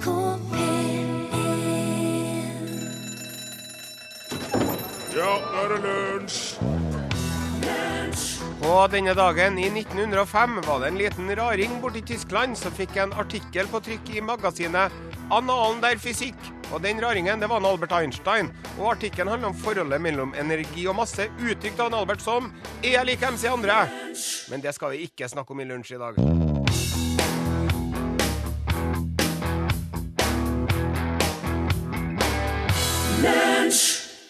NRK P1 Ja, nå er det lunsj! På denne dagen i 1905 var det en liten raring borti Tyskland som fikk en artikkel på trykk i magasinet Annalen der fysikk. Og den raringen det var en Albert Einstein. Og artikkelen handler om forholdet mellom energi og masse, uttrykt av en Albert som er lik MC andre. Men det skal vi ikke snakke om i lunsj i dag.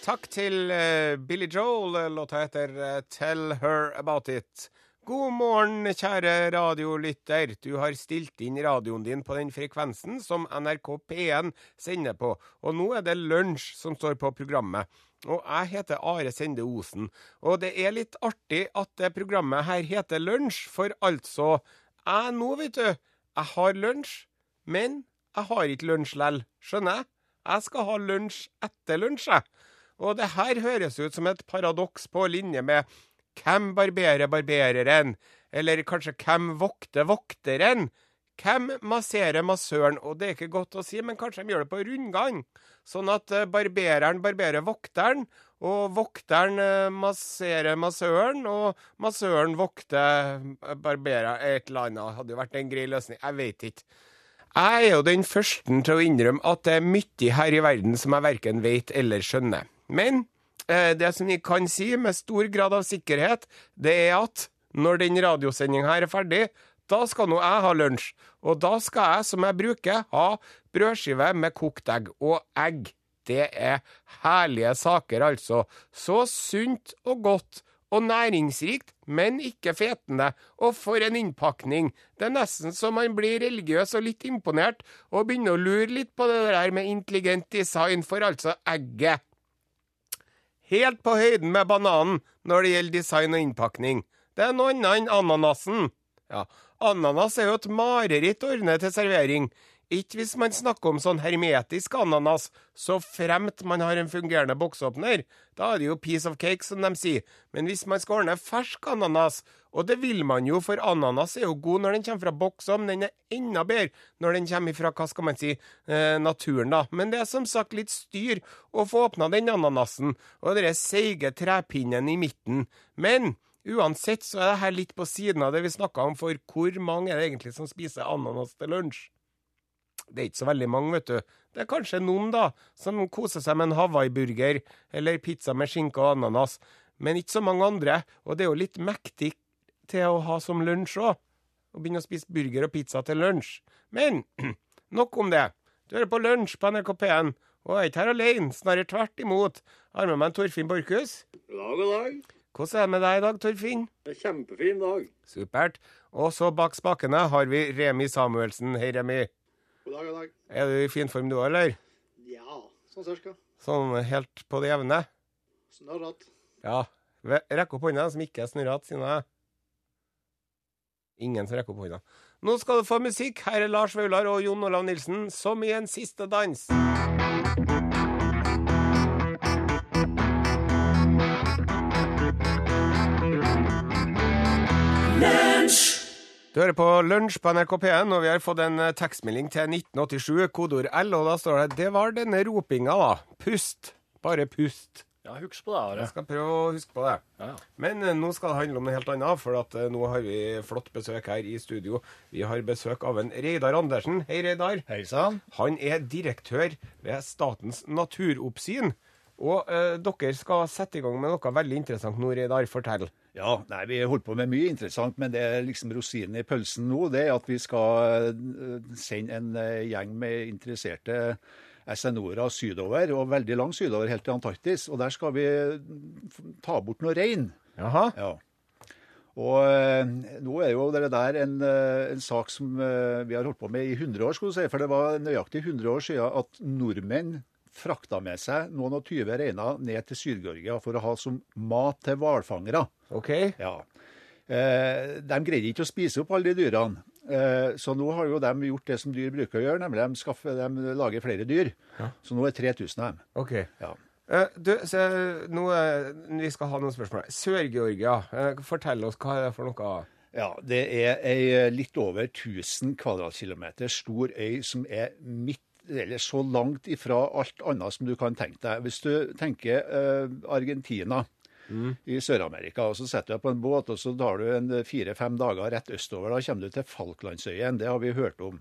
Takk til eh, Billy Joel. Låta heter eh, 'Tell Her About It'. God morgen, kjære radiolytter. Du har stilt inn radioen din på den frekvensen som NRK P1 sender på, og nå er det lunsj som står på programmet. Og jeg heter Are Sende Osen, og det er litt artig at det programmet her heter Lunsj, for altså Jeg nå, vet du, jeg har lunsj, men jeg har ikke lunsj lell. Skjønner jeg? Jeg skal ha lunsj etter lunsj, jeg. Og det her høres ut som et paradoks på linje med hvem barberer barbereren? Eller kanskje hvem vokter vokteren? Hvem masserer massøren? Og det er ikke godt å si, men kanskje de gjør det på rundgang. Sånn at eh, barbereren barberer vokteren, og vokteren eh, masserer massøren, og massøren vokter eh, barberer et eller annet. Hadde jo vært en grei løsning. Jeg veit ikke. Jeg er jo den første til å innrømme at det er mye her i verden som jeg verken vet eller skjønner. Men eh, det som vi kan si med stor grad av sikkerhet, det er at når den radiosendinga her er ferdig, da skal nå jeg ha lunsj. Og da skal jeg, som jeg bruker, ha brødskive med kokt egg. Og egg, det er herlige saker, altså. Så sunt og godt og næringsrikt, men ikke fetende. Og for en innpakning! Det er nesten så man blir religiøs og litt imponert, og begynner å lure litt på det der med intelligent design for altså egget. Helt på høyden med bananen når det gjelder design og innpakning. Det er noe annet enn ananasen. Ja, ananas er jo et mareritt ordnet til servering. Ikke hvis man snakker om sånn hermetisk ananas, så fremt man har en fungerende boksåpner. Da er det jo piece of cake, som de sier. Men hvis man skal ordne fersk ananas, og det vil man jo, for ananas er jo god når den kommer fra boks, men den er enda bedre når den kommer fra, hva skal man si, eh, naturen, da. Men det er som sagt litt styr å få åpna den ananasen, og den seige trepinnen i midten. Men uansett så er det her litt på siden av det vi snakka om, for hvor mange er det egentlig som spiser ananas til lunsj? Det er ikke så veldig mange, vet du. Det er kanskje noen, da, som koser seg med en hawaiiburger eller pizza med skinke og ananas, men ikke så mange andre. Og det er jo litt mektig til å ha som lunsj òg. Å begynne å spise burger og pizza til lunsj. Men nok om det. Du hører på Lunsj på NRK P1, og jeg er ikke her alene, snarere tvert imot. Jeg har med meg Torfinn Borchhus. God dag, god dag. Hvordan er det med deg i dag, Torfinn? Det er kjempefin dag. Supert. Og så bak spakene har vi Remi Samuelsen. Hei, Remi. God dag, god dag. Er du i fin form du òg, eller? Ja, sånn cirka. Sånn helt på det jevne? Snørrete. Ja. Rekk opp hånda, som ikke er snørrete, siden jeg Ingen som rekker opp hånda. Nå skal du få musikk. Her er Lars Vaular og Jon Olav Nilsen, som i en siste dans. Du hører på Lunsj på NRK P1, og vi har fått en eh, tekstmelding til 1987, kodeord L, og da står det 'Det var denne ropinga, da. Pust. Bare pust'. Ja, husk på det, Are. Jeg skal prøve å huske på det. Ja, ja. Men eh, nå skal det handle om noe helt annet, for at eh, nå har vi flott besøk her i studio. Vi har besøk av en Reidar Andersen. Hei, Reidar. Hei sann. Han er direktør ved Statens naturoppsyn. Og eh, dere skal sette i gang med noe veldig interessant nå, Reidar. Fortell. Ja, nei, vi holder på med mye interessant, men det er liksom rosinen i pølsen nå, det er at vi skal eh, sende en eh, gjeng med interesserte SNO-ere sydover, og veldig langt sydover, helt til Antarktis. Og der skal vi ta bort noe rein. Jaha. Ja. Og eh, nå er jo det der en, eh, en sak som eh, vi har holdt på med i 100 år, skulle du si. For det var nøyaktig 100 år siden at nordmenn frakta med seg noen og 20 reiner ned til Sør-Georgia for å ha som mat til hvalfangere. Okay. Ja. Eh, de greide ikke å spise opp alle de dyrene. Eh, så nå har jo de gjort det som dyr bruker å gjøre, nemlig de, skaffer, de lager flere dyr. Så nå er 3000 av dem. ok. Ja. Eh, du, så, nå, eh, vi skal ha noen spørsmål. Sør-Georgia, eh, fortell oss hva er det for noe? Ja, det er ei litt over 1000 kvadratkilometer stor øy som er midt eller så langt ifra alt annet som du kan tenke deg. Hvis du tenker eh, Argentina i Sør-Amerika, og så setter du deg på en båt og så tar du en fire-fem dager rett østover. Da kommer du til Falklandsøyen. Det har vi hørt om.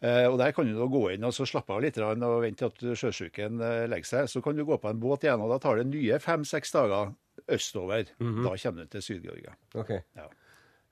Eh, og Der kan du da gå inn og så slappe av litt og vente til at sjøsyken eh, legger seg. Så kan du gå på en båt igjen, og da tar det nye fem-seks dager østover. Da kommer du til Syd-Georgia. Ok. Ja.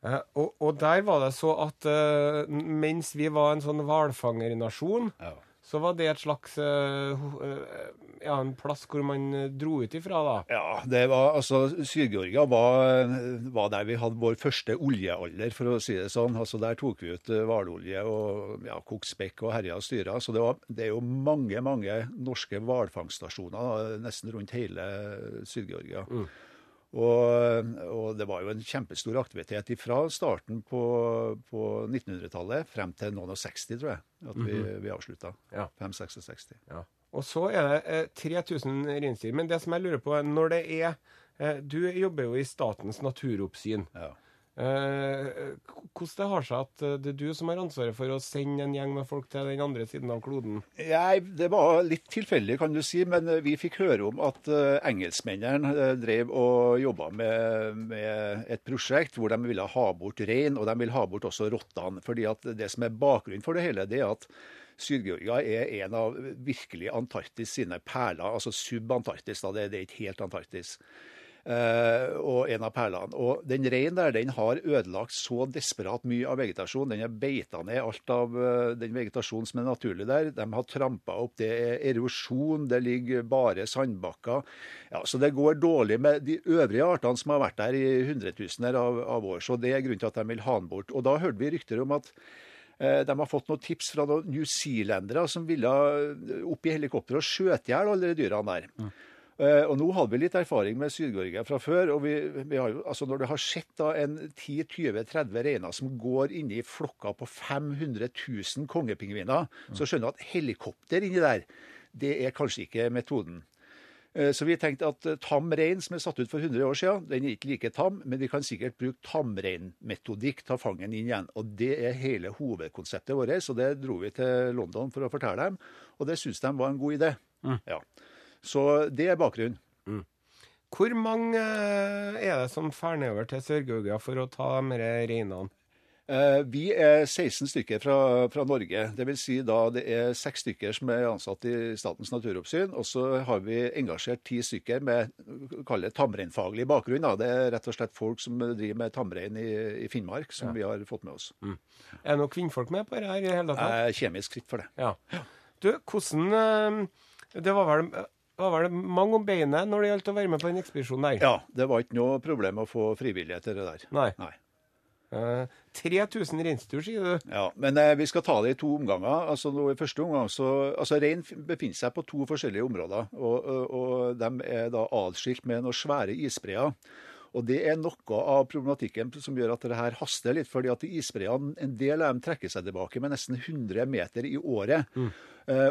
Eh, og, og der var det så at eh, mens vi var en sånn hvalfangernasjon, Ja. så var det et slags eh, eh, Ja, en plass hvor man eh, dro ut ifra, da. Ja, det var, altså Syd-Georgia var, var der vi hadde vår første oljealder, for å si det sånn. Altså Der tok vi ut hvalolje og ja, kokt spekk og herja og styra. Så det, var, det er jo mange, mange norske hvalfangststasjoner nesten rundt hele Syd-Georgia. Og, og det var jo en kjempestor aktivitet fra starten på, på 1900-tallet frem til noen og 60, tror jeg, at vi, vi avslutta. Ja. 566. Ja. Og så er det eh, 3000 reinsdyr. Men det som jeg lurer på, når det er eh, Du jobber jo i Statens naturoppsyn. Ja. Eh, hvordan det har seg at eh, det er du som har ansvaret for å sende en gjeng med folk til den andre siden av kloden? Nei, Det var litt tilfeldig, kan du si, men eh, vi fikk høre om at eh, engelskmennene drev og jobba med, med et prosjekt hvor de ville ha bort rein, og de ville ha bort også rottene. fordi at Det som er bakgrunnen for det hele, det er at Syd-Georgia er en av virkelig Antarktis sine perler. Altså sub-Antarktis, da. Det er ikke helt Antarktis. Eh, og en av perlene. Og den reinen der den har ødelagt så desperat mye av vegetasjonen. Den har beita ned alt av eh, den vegetasjonen som er naturlig der. De har trampa opp. Det er erosjon, det ligger bare sandbakker. Ja, så det går dårlig med de øvrige artene som har vært der i hundretusener av, av år. Så det er grunnen til at de vil ha den bort. Og da hørte vi rykter om at eh, de har fått noen tips fra noen newzealendere som ville opp i helikopter og skjøte i hjel alle de dyrene der. Eh, og Nå hadde vi litt erfaring med Syd-Georgia fra før. og vi, vi har jo, altså Når du har sett da en 10-20-30 reiner som går inni flokker på 500 000 kongepingviner, så skjønner du at helikopter inni der, det er kanskje ikke metoden. Eh, Så vi tenkte at eh, tam rein som er satt ut for 100 år siden, den er ikke like tam, men vi kan sikkert bruke tamreinmetodikk til å fange den inn igjen. Og det er hele hovedkonseptet vårt, så det dro vi til London for å fortelle dem. Og det syns de var en god idé. Ja. Så det er bakgrunnen. Hvor mange eh, er det som drar nedover til Sør-Georgia for å ta de reinene? Eh, Vi er 16 stykker fra, fra Norge. Det vil si da det er seks stykker som er ansatt i Statens naturoppsyn. Og så har vi engasjert ti stykker med tamreinfaglig bakgrunn. Da. Det er rett og slett folk som driver med tamrein i, i Finnmark, som vi har fått med oss. Er det noen kvinnfolk med på det her i hele tatt? Jeg er kjemisk fritt for det. Ja. Du, hvordan eh, Det var vel, var vel mange om beinet når det gjaldt å være med på den ekspedisjonen der? Ja, det var ikke noe problem å få frivillige til det der. Nei. Nei. Uh, 3000 reinsdyr, sier du? Ja, Men uh, vi skal ta det i to omganger. Altså, nå, i første omgang så, altså Rein befinner seg på to forskjellige områder. og, og, og De er da atskilt med noen svære isbreer. Og Det er noe av problematikken som gjør at det her haster litt. fordi at isbreene, En del av dem trekker seg tilbake med nesten 100 meter i året. Eh,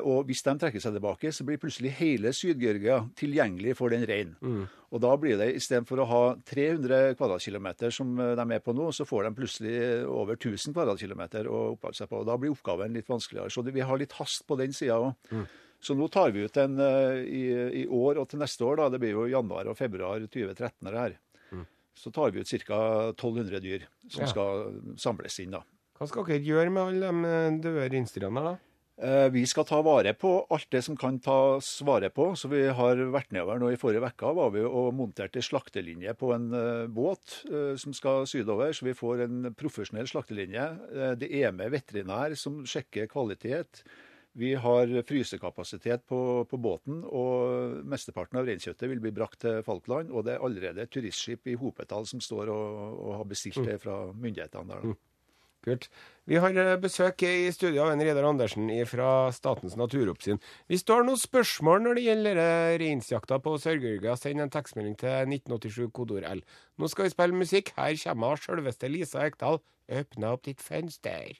og Hvis de trekker seg tilbake, så blir plutselig hele Syd-Georgia tilgjengelig for den reinen. Og da blir det istedenfor å ha 300 kvadratkilometer som eh, de er på nå, så får de plutselig over 1000 kvadratkilometer å oppholde seg på. og Da blir oppgaven litt vanskeligere. Så vi har litt hast på den sida òg. Så nå tar vi ut en eh, i, i år og til neste år, da, det blir jo januar og februar 2013 er det her. Så tar vi ut ca. 1200 dyr som Ja. skal samles inn. da. Hva skal dere gjøre med alle de eh, døde reinsdyrene da? Eh, Vi skal ta vare på alt det som kan tas vare på. Så vi har vært nedover nå i forrige uke var vi og monterte slaktelinje på en eh, båt eh, som skal sydover. Så vi får en profesjonell slaktelinje. Det er med veterinær som sjekker kvalitet. Vi har frysekapasitet på, på båten, og mesteparten av reinkjøttet vil bli brakt til Falkland. Og det er allerede turistskip i hopetall som står og, og har bestilt det fra myndighetene der. da. Kult. Vi har eh, besøk i studio av en Reidar Andersen fra Statens naturoppsyn. Hvis du har noen spørsmål når det gjelder eh, reinsjakta på Sør-Georgia, send en tekstmelding til 1987 kodord L. Nå skal vi spille musikk. Her kommer sjølveste Lisa Ekdal. Åpne opp ditt fønster.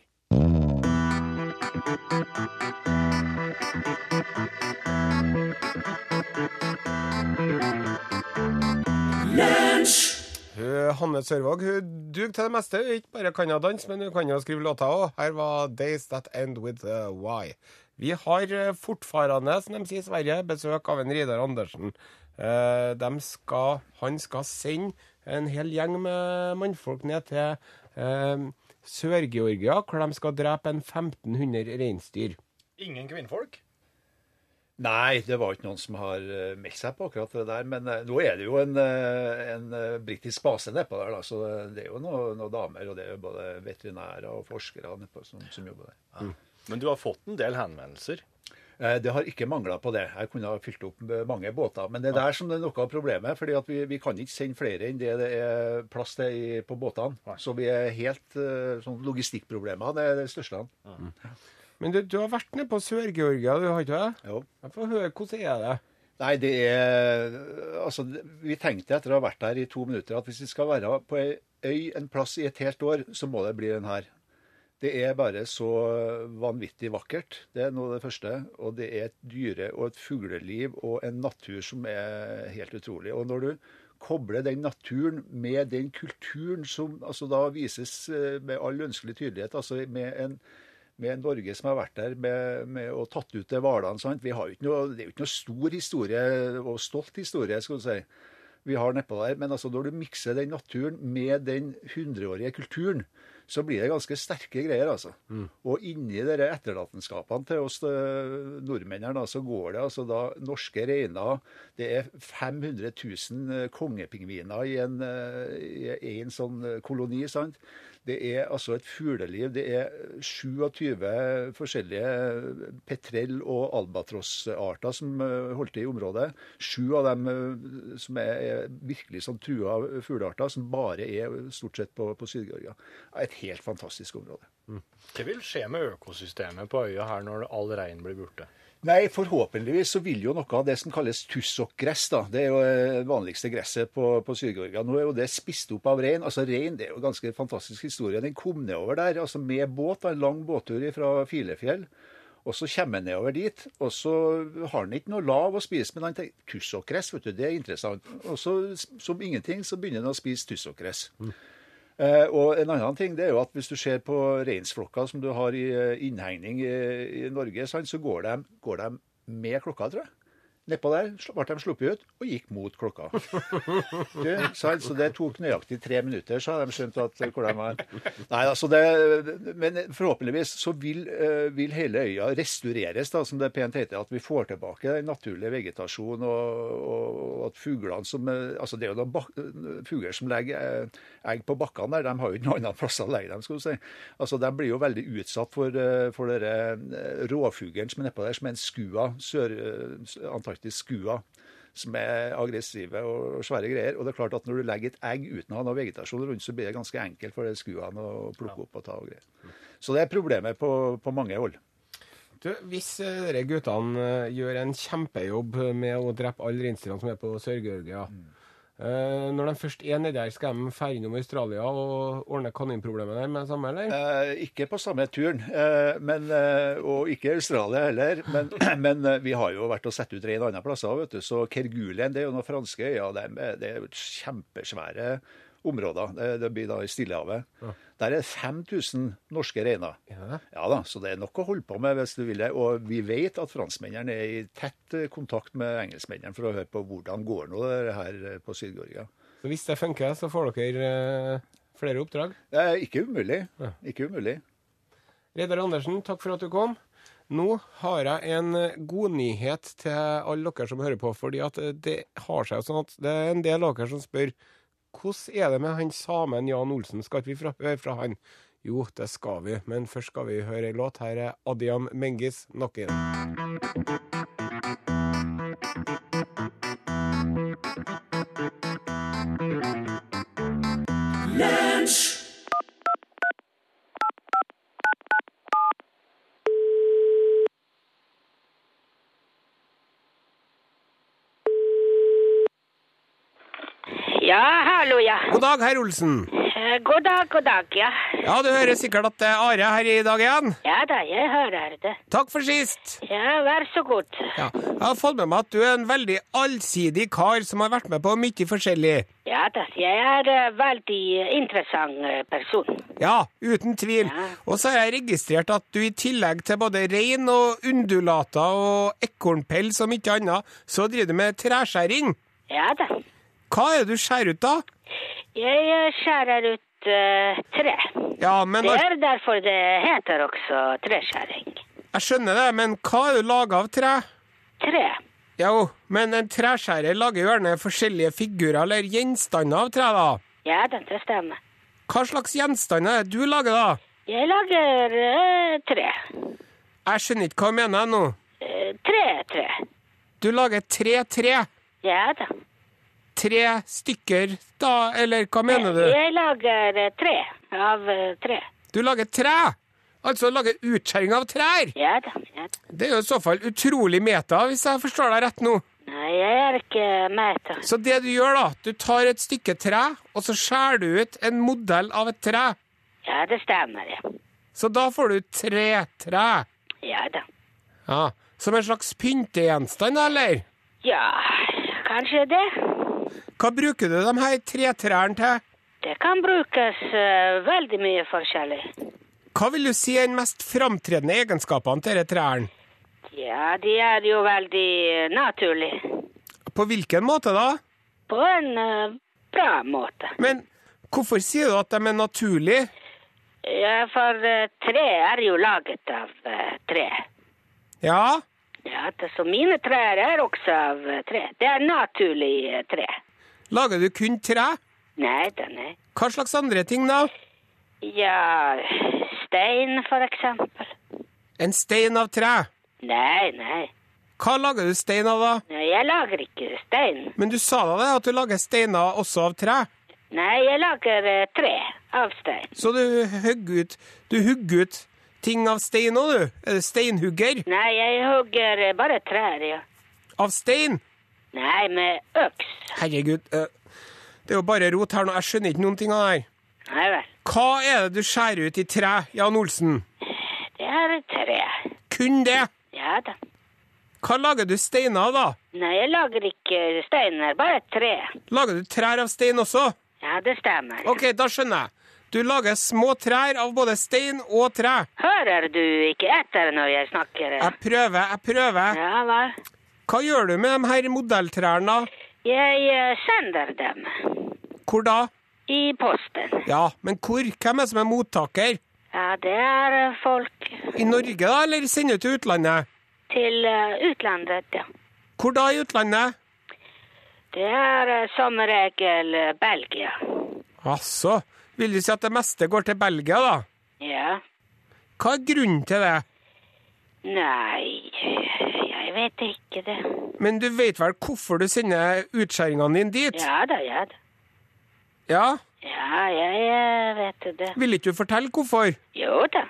Hanne Sørvåg. Hun duger til det meste. Hun ikke bare kan hun danse, men hun kan jo skrive låter òg. Her var 'Days That End With a Why'. Vi har fortfarende, som de sier i Sverige, besøk av en Ridar Andersen. Skal, han skal sende en hel gjeng med mannfolk ned til Sør-Georgia, hvor de skal drepe en 1500 reinsdyr. Ingen kvinnfolk? Nei, det var ikke noen som har eh, meldt seg på akkurat det der. Men eh, nå er det jo en, eh, en britisk base nedpå der, da, så det er jo noen, noen damer. Og det er jo både veterinærer og forskere nedpå som, som jobber der. Men du har fått en del henvendelser. Det har ikke mangla på det. Jeg kunne ha fylt opp mange båter. Men det er der som det er noe av problemet. fordi vi, vi kan ikke sende flere enn det det er plass til i, på båtene. Så vi er helt sånn logistikkproblemer. Det er det største. Men du, du har vært nede på Sør-Georgia, du har ikke det? Jo. Jeg får høre, hvordan er det? Nei, det er Altså, vi tenkte etter å ha vært der i to minutter at hvis vi skal være på ei øy en plass i et helt år, så må det bli den her. Det er bare så vanvittig vakkert. Det er noe av det første. Og det er et dyre- og et fugleliv og en natur som er helt utrolig. Og når du kobler den naturen med den kulturen som altså da vises eh, med all ønskelig tydelighet, altså med en med Norge som har vært der med, med og tatt ut de hvalene. Det er jo ikke noe stor historie og stolt historie, skal du si, vi har nedpå der. Men altså, når du mikser den naturen med den hundreårige kulturen, så blir det ganske sterke greier, altså. Og inni dere etterlatenskapene til oss eh, nordmennene, så går det altså da norske reiner Det er 500 000 kongepingviner i en, eh, i en sånn eh, koloni, sant. Det er altså et fugleliv. Det er 27 forskjellige petrell- og albatrossarter som eh, holdt til i området. Sju av dem eh, som er, virkelig sånn trua fuglearter, som bare er stort sett på, på Syd-Georgia. Et helt fantastisk område. Hva vil skje med økosystemet på øya her når all rein blir borte? Nei, forhåpentligvis så vil jo noe av det som kalles tussokgress, da. Det er jo det vanligste gresset på, på Syd-Georgia. Nå er jo det spist opp av rein. Altså rein det er jo en ganske fantastisk historie. Den kom nedover der altså med båt, en lang båttur fra Filefjell. Og så kommer han nedover dit, og så har han ikke noe lav å spise, men han tenker tussokgress, vet du, det er interessant. Og så som ingenting så begynner han å spise tussokgress. Eh, og en annen ting det er jo at hvis du ser på reinsflokker som du har i eh, innhegning i, i Norge, så går de, går de med klokka, tror jeg. Nedpå der ble de sluppet ut og gikk mot klokka. Det, så det tok nøyaktig tre minutter, så hadde de skjønt at, hvor de var. Nei, altså det, Men forhåpentligvis så vil, eh, vil hele øya restaureres, da, som det pent heter. At vi får tilbake den naturlige vegetasjonen, og, og at fuglene som eh, altså Det er jo bak, fugler som legger eh, egg på bakkene der. De har jo ikke noen annen plasser å legge dem. skal du si. Altså De blir jo veldig utsatt for, eh, for eh, rovfuglen som er nedpå der, som er en skua, sør, eh, antarktisk skua som er aggressive og svære greier. Og det er klart at når du legger et egg uten å ha noe vegetasjon rundt, så blir det ganske enkelt for de skuene å plukke opp og ta og greier. Så det er problemet på, på mange hold. Du, hvis eh, dere guttene eh, gjør en kjempejobb med å drepe alle reinsdyrene som er på Sør-Georgia eh, Når de først er nedi her, skal de ferde innom Australia og ordne kaninproblemet der med det samme, eller? Uh, ikke på samme turen, uh, men, og ikke Australia heller. Men, men vi har jo vært og sett ut rein andre plasser. vet du, Så Kergulen det er jo noen franske øyer. Ja, Det er jo kjempesvære områder. Det, det blir da i Stillehavet. Der er det 5000 norske reiner. Ja. Ja da, så det er nok å holde på med hvis du vil det. Og vi vet at franskmennene er i tett eh, kontakt med engelskmennene for å høre på hvordan går nå det her eh, på Syd-Georgia. Så hvis det funker, så får dere eh, flere oppdrag. Det er ikke umulig. Ikke umulig. Reidar Andersen, takk for at du kom. Nå har jeg en god godnyhet til alle dere som hører på, fordi at eh, det har seg sånn at det er en del av dere som spør hvordan er det med han samen Jan Olsen, skal ikke vi fra, høre fra han? Jo, det skal vi, men først skal vi høre ei låt. Her er Adiam Mengis nok dag, herr Olsen. Eh, God dag, god dag, ja. Ja, du hører sikkert at det er Are her i dag igjen. Ja da, jeg hører det. Takk for sist. Ja, vær så god. Ja, jeg har fått med meg at du er en veldig allsidig kar som har vært med på mye forskjellig. Ja da, jeg er en veldig interessant eh, person. Ja, uten tvil. Ja. Og så har jeg registrert at du i tillegg til både rein og undulater og ekornpels og mye annet, så driver du med treskjæring. Ja da. Hva er det du skjærer ut da? Jeg eh, skjærer ut uh, tre. Ja, men Det er derfor det heter også treskjæring. Jeg skjønner det, men hva er du laga av tre? Tre. Jo, men en treskjærer lager gjerne forskjellige figurer eller gjenstander av tre, da. Ja det stemmer. Hva slags gjenstander er det du lager, da? Jeg lager uh, tre. Jeg skjønner ikke hva du mener nå. Eh, tre tre. Du lager tre-tre. Ja da. Tre stykker, da, eller hva mener du? Jeg lager eh, tre av eh, tre. Du lager tre! Altså lager utskjæring av trær! Ja da, ja da. Det er jo i så fall utrolig meta, hvis jeg forstår deg rett nå. Nei, jeg er ikke meta. Så det du gjør, da, du tar et stykke tre, og så skjærer du ut en modell av et tre. Ja, det stemmer, ja. Så da får du tre tre. Ja da. Ja, Som en slags pyntegjenstand, eller? Ja, kanskje det. Hva bruker du de her tretrærne til? Det kan brukes eh, veldig mye forskjellig. Hva vil du si er den mest framtredende egenskapene til disse trærne? Ja, de er jo veldig eh, naturlige. På hvilken måte da? På en uh, bra måte. Men hvorfor sier du at de er naturlige? Ja, for uh, tre er jo laget av uh, tre. Ja, Ja, så mine trær er også av tre. Det er naturlig tre. Lager du kun tre? Nei da, nei. Hva slags andre ting da? Ja, stein for eksempel. En stein av tre. Nei, nei. Hva lager du stein av da? Nei, jeg lager ikke stein. Men du sa da det, at du lager steiner også av tre. Nei, jeg lager eh, tre av stein. Så du hugger ut, du hugger ut ting av stein òg, du? Er det steinhugger? Nei, jeg hugger eh, bare trær, ja. Av stein? Nei, med øks. Herregud, det er jo bare rot her nå. Jeg skjønner ikke noen ting av det her. Nei vel. Hva er det du skjærer ut i tre, Jan Olsen? Det er tre. Kun det? Ja da. Hva lager du steiner av, da? Nei, jeg lager ikke steiner, bare tre. Lager du trær av stein også? Ja, det stemmer. OK, da skjønner jeg. Du lager små trær av både stein og tre. Hører du ikke etter når jeg snakker? Jeg prøver, jeg prøver. Ja vel. Hva gjør du med de her modelltrærne. Jeg eh, sender dem Hvor da? i posten. Ja, men hvor? Hvem er som er mottaker? Ja, det er eh, folk I Norge, da, eller sender du til utlandet? til eh, utlandet, ja. Hvor da i utlandet? Det er som regel Belgia. Altså, vil du si at det meste går til Belgia, da? Ja. Hva er grunnen til det? Nei, jeg vet ikke det. Men du vet vel hvorfor du sender utskjæringene dine dit? Ja da, ja da. Ja? Ja, jeg vet det. Vil ikke du fortelle hvorfor? Jo da.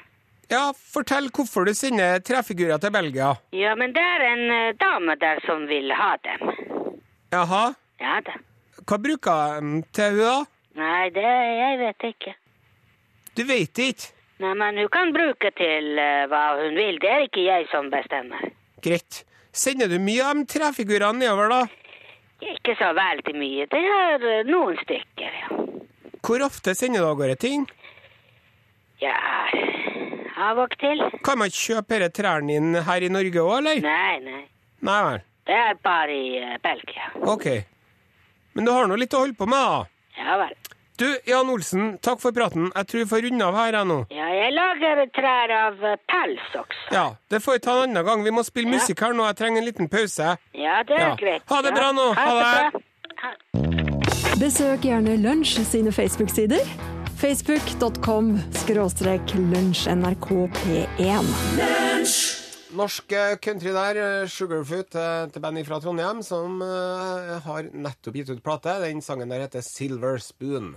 Ja, fortell hvorfor du sender trefigurer til Belgia. Ja, men det er en eh, dame der som vil ha dem. Jaha? Ja da. Hva bruker de til hun da? Nei, det jeg vet ikke. Du vet ikke? Nei, men hun kan bruke til eh, hva hun vil. Det er ikke jeg som bestemmer. Greit. Sender du mye av de trefigurene nedover, da? Ikke så veldig mye. Det er eh, noen stykker, ja. Hvor ofte sender du av gårde ting? Ja, av og til. Kan man kjøpe disse trærne inn her i Norge òg, eller? Nei, nei. Nei vel. Det er bare i eh, Belgia. OK. Men du har nå litt å holde på med, da. Ja vel. Du, Jan Olsen, takk for praten. Jeg tror vi får runde av her, jeg nå. Ja, jeg lager trær av eh, pels også. Ja, det får vi ta en annen gang. Vi må spille Ja. musikk her nå. Jeg trenger en liten pause. Ja, det er Ja. greit. Ha det Ja. bra nå. Ha Ha det. det. Ha- Besøk gjerne Lunsj sine Facebook-sider. Facebook.com skråstrek lunsjnrkp1. Norsk country der, eh, Sugarfoot eh, til bandet fra Trondheim, som eh, har nettopp gitt ut plate. Den sangen der heter Silver Spoon.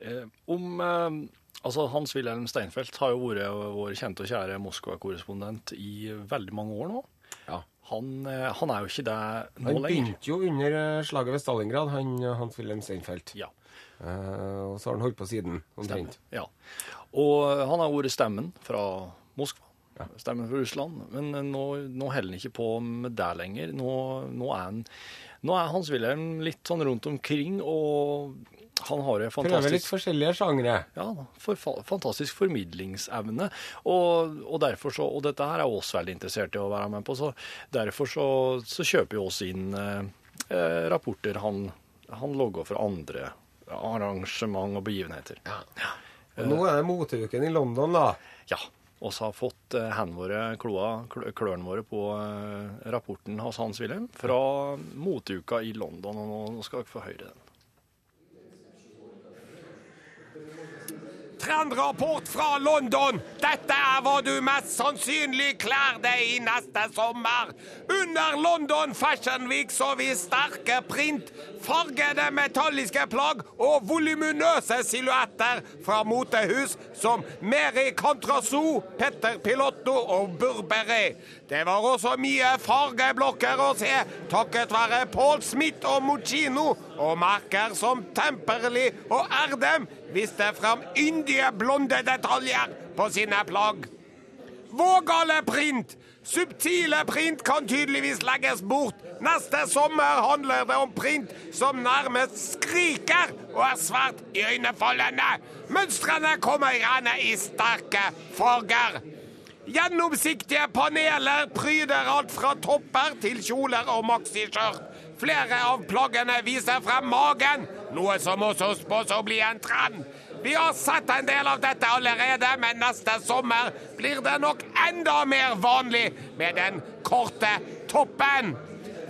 Eh, om eh, Altså, Hans-Wilhelm Steinfeld har jo vært vår kjente og kjære Moskva-korrespondent i veldig mange år nå. Ja. Han, han er jo ikke det nå Han lenger. begynte jo under slaget ved Stalingrad, han Hans-Wilhelm Steinfeld. Ja. Eh, og så har han holdt på siden, omtrent. Ja. Og han har vært stemmen fra Moskva. Stemmen for Russland. Men eh, nå, nå holder han ikke på med det lenger. Nå, nå, er, han, nå er Hans Wilhelm litt sånn rundt omkring, og han har en Prøver litt fantastisk forskjellige sjangre. ja, for, fantastisk formidlingsevne. Og, og, derfor så, og dette her er oss veldig interessert i å være med på, så derfor så, så kjøper vi oss inn eh, eh, rapporter han, han logger for andre arrangement og begivenheter. Og nå er det moteuken i London, da. Ja. Og så har fått eh, hendene våre, kloa, kl- klørne våre på eh, rapporten hos Hans Wilhelm fra moteuka i London, og nå skal dere få høre den. Trendrapport fra London. Dette er hva du mest sannsynlig kler deg i neste sommer. Under London Fashion Week så vi sterke print, fargede metalliske plagg og voluminøse silhuetter fra motehus som Meri Contrasou, Petter Pilotto og Burberry. Det var også mye fargeblokker å se, takket være Paul Smith og Mochino, og merker som Temperley og Erdem viste fram yndige blonde detaljer på sine plagg. Vågale print! Subtile print kan tydeligvis legges bort. Neste sommer handler det om print som nærmest skriker og er svært iøynefallende. Mønstrene kommer gjerne i sterke farger. Gjennomsiktige paneler pryder alt fra topper til kjoler og maxiskjørt. Flere av plaggene viser frem magen, noe som også spås å bli en trend. Vi har sett en del av dette allerede, men neste sommer blir det nok enda mer vanlig med den korte toppen.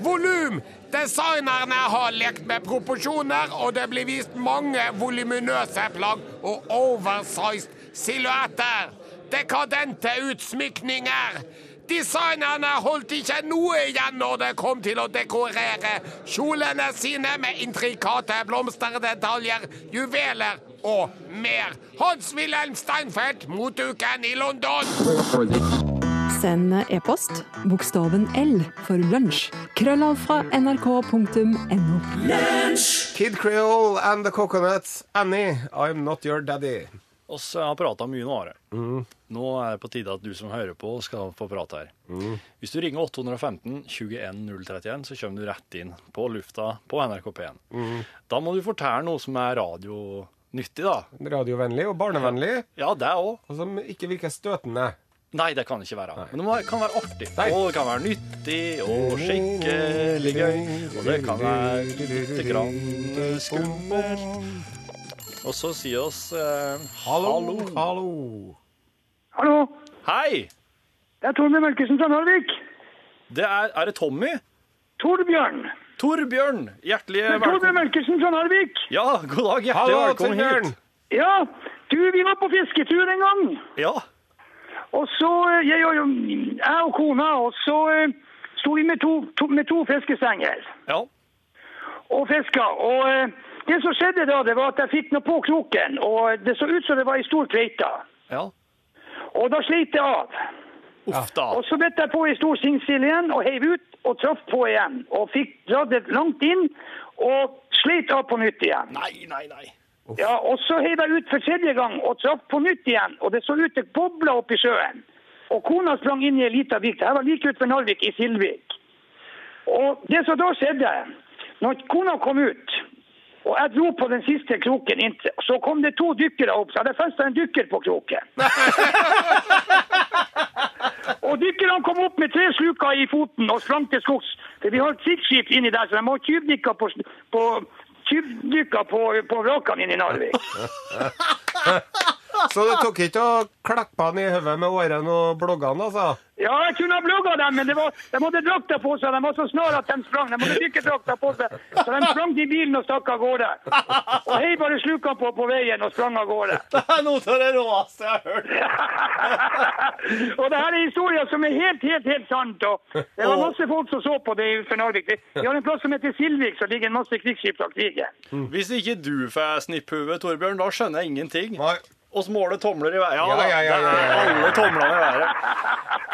Volum! Designerne har lekt med proporsjoner, og det blir vist mange voluminøse plagg og oversized silhuetter. Dekadente utsmykninger. Designerne holdt ikke noe igjen når det kom til å dekorere kjolene sine med intrikate blomsterdetaljer, juveler og mer. Hans-Wilhelm Steinfeld, motuken i London. Send e-post bokstaven L for lunsj. Krøllav fra nrk.no. Kid Creole and the Coconuts. Annie, I'm not your daddy. Oss har prata mye nå, Are. Nå er det på tide at du som hører på, skal få prate her. Hvis du ringer 815 21 031, så kommer du rett inn på lufta på NRK P1. Da må du fortelle noe som er radionyttig, da. Radiovennlig og barnevennlig, Ja, det òg. og som ikke virker støtende. Nei, det kan ikke være. Men det kan være artig. Nei. Og det kan være nyttig og skikkelig gøy. Og det kan være lite grann skummelt. Og så sier oss eh, Hallo, hallo. hallo. Hallo, Hei! det er Torbjørn Mørkesen fra Narvik. Det er, er det Tommy? Torbjørn. Torbjørn, hjertelig Det er Torbjørn Mørkesen fra Narvik. Ja, god dag. Hjertelig Hallo, velkommen Torbjørn. hit. Ja, du, vi var på fisketur en gang. Ja. Og så, eh, jeg, og- jeg og kona, og så eh, sto vi med to, to, med to fiskestenger ja. og fiska. Og eh, det som skjedde da, det var at jeg fikk noe på kroken, og det så ut som det var ei stor kveite. Ja. Og da sleit det av. Uff da. Og så bet jeg på ei stor singsil igjen og heiv ut og traff på igjen. Og fikk dratt det langt inn og sleit av på nytt igjen. Nei, nei, nei. Ja, og så heiv jeg ut for tredje gang og traff på nytt igjen. Og det så ut det bobla opp i sjøen. Og kona sprang inn i ei lita vik. Det her var like utenfor Narvik, i Silvik. Og det som da skjedde, når kona kom ut og jeg dro på den siste kroken inntil, så kom det to dykkere opp. Så hadde jeg festa en dykker på kroken. Og dykkerne kom opp med tre sluker i foten og sprang til skogs. For vi har krigsskip inni der, så de har tyvdykka på, på, tyvdykka på, på vrakene inne i Narvik. Så det tok ikke å klappe han i hodet med årene og bloggene, altså? Ja, jeg kunne ha blogga dem, men det var, de hadde drakta på seg. De var så snare at de sprang. De hadde dykkerdrakta på seg, så de sprang til bilen og stakk av gårde. Og hei bare sluka på på veien og sprang av gårde. Det er noe av det råeste jeg har hørt. og det her er historier som er helt, helt, helt sant. Og det var masse folk som så på det utenfor Narvik. Vi har en plass som heter Silvik, så ligger en masse krigsskip fra krigen. Hvis ikke du får snipphue, Torbjørn, da skjønner jeg ingenting. Nei. Oss måler tomler i været. Ja, Ja, da, ja, ja, ja, ja, ja. alle tomlene i været.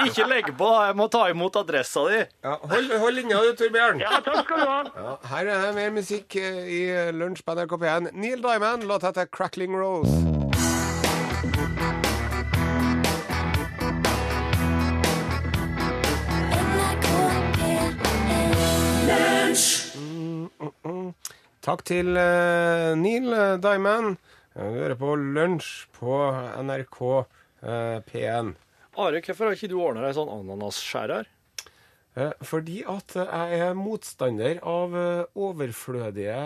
Ikke legg på. Jeg må ta imot adressa di. Ja, hold, hold linja du, Torbjørn. Ja, takk skal du ha. Ja, her er det mer musikk eh, i Lunsj på NRK P1. Neil Diamond, låt heter 'Crackling Rose'. Takk til uh, Neil Diamond. Du hører på Lunsj på NRK eh, P1. Are, hvorfor har ikke du ordna deg sånn ananasskjærer? Eh, Fordi at jeg er motstander av eh, overflødige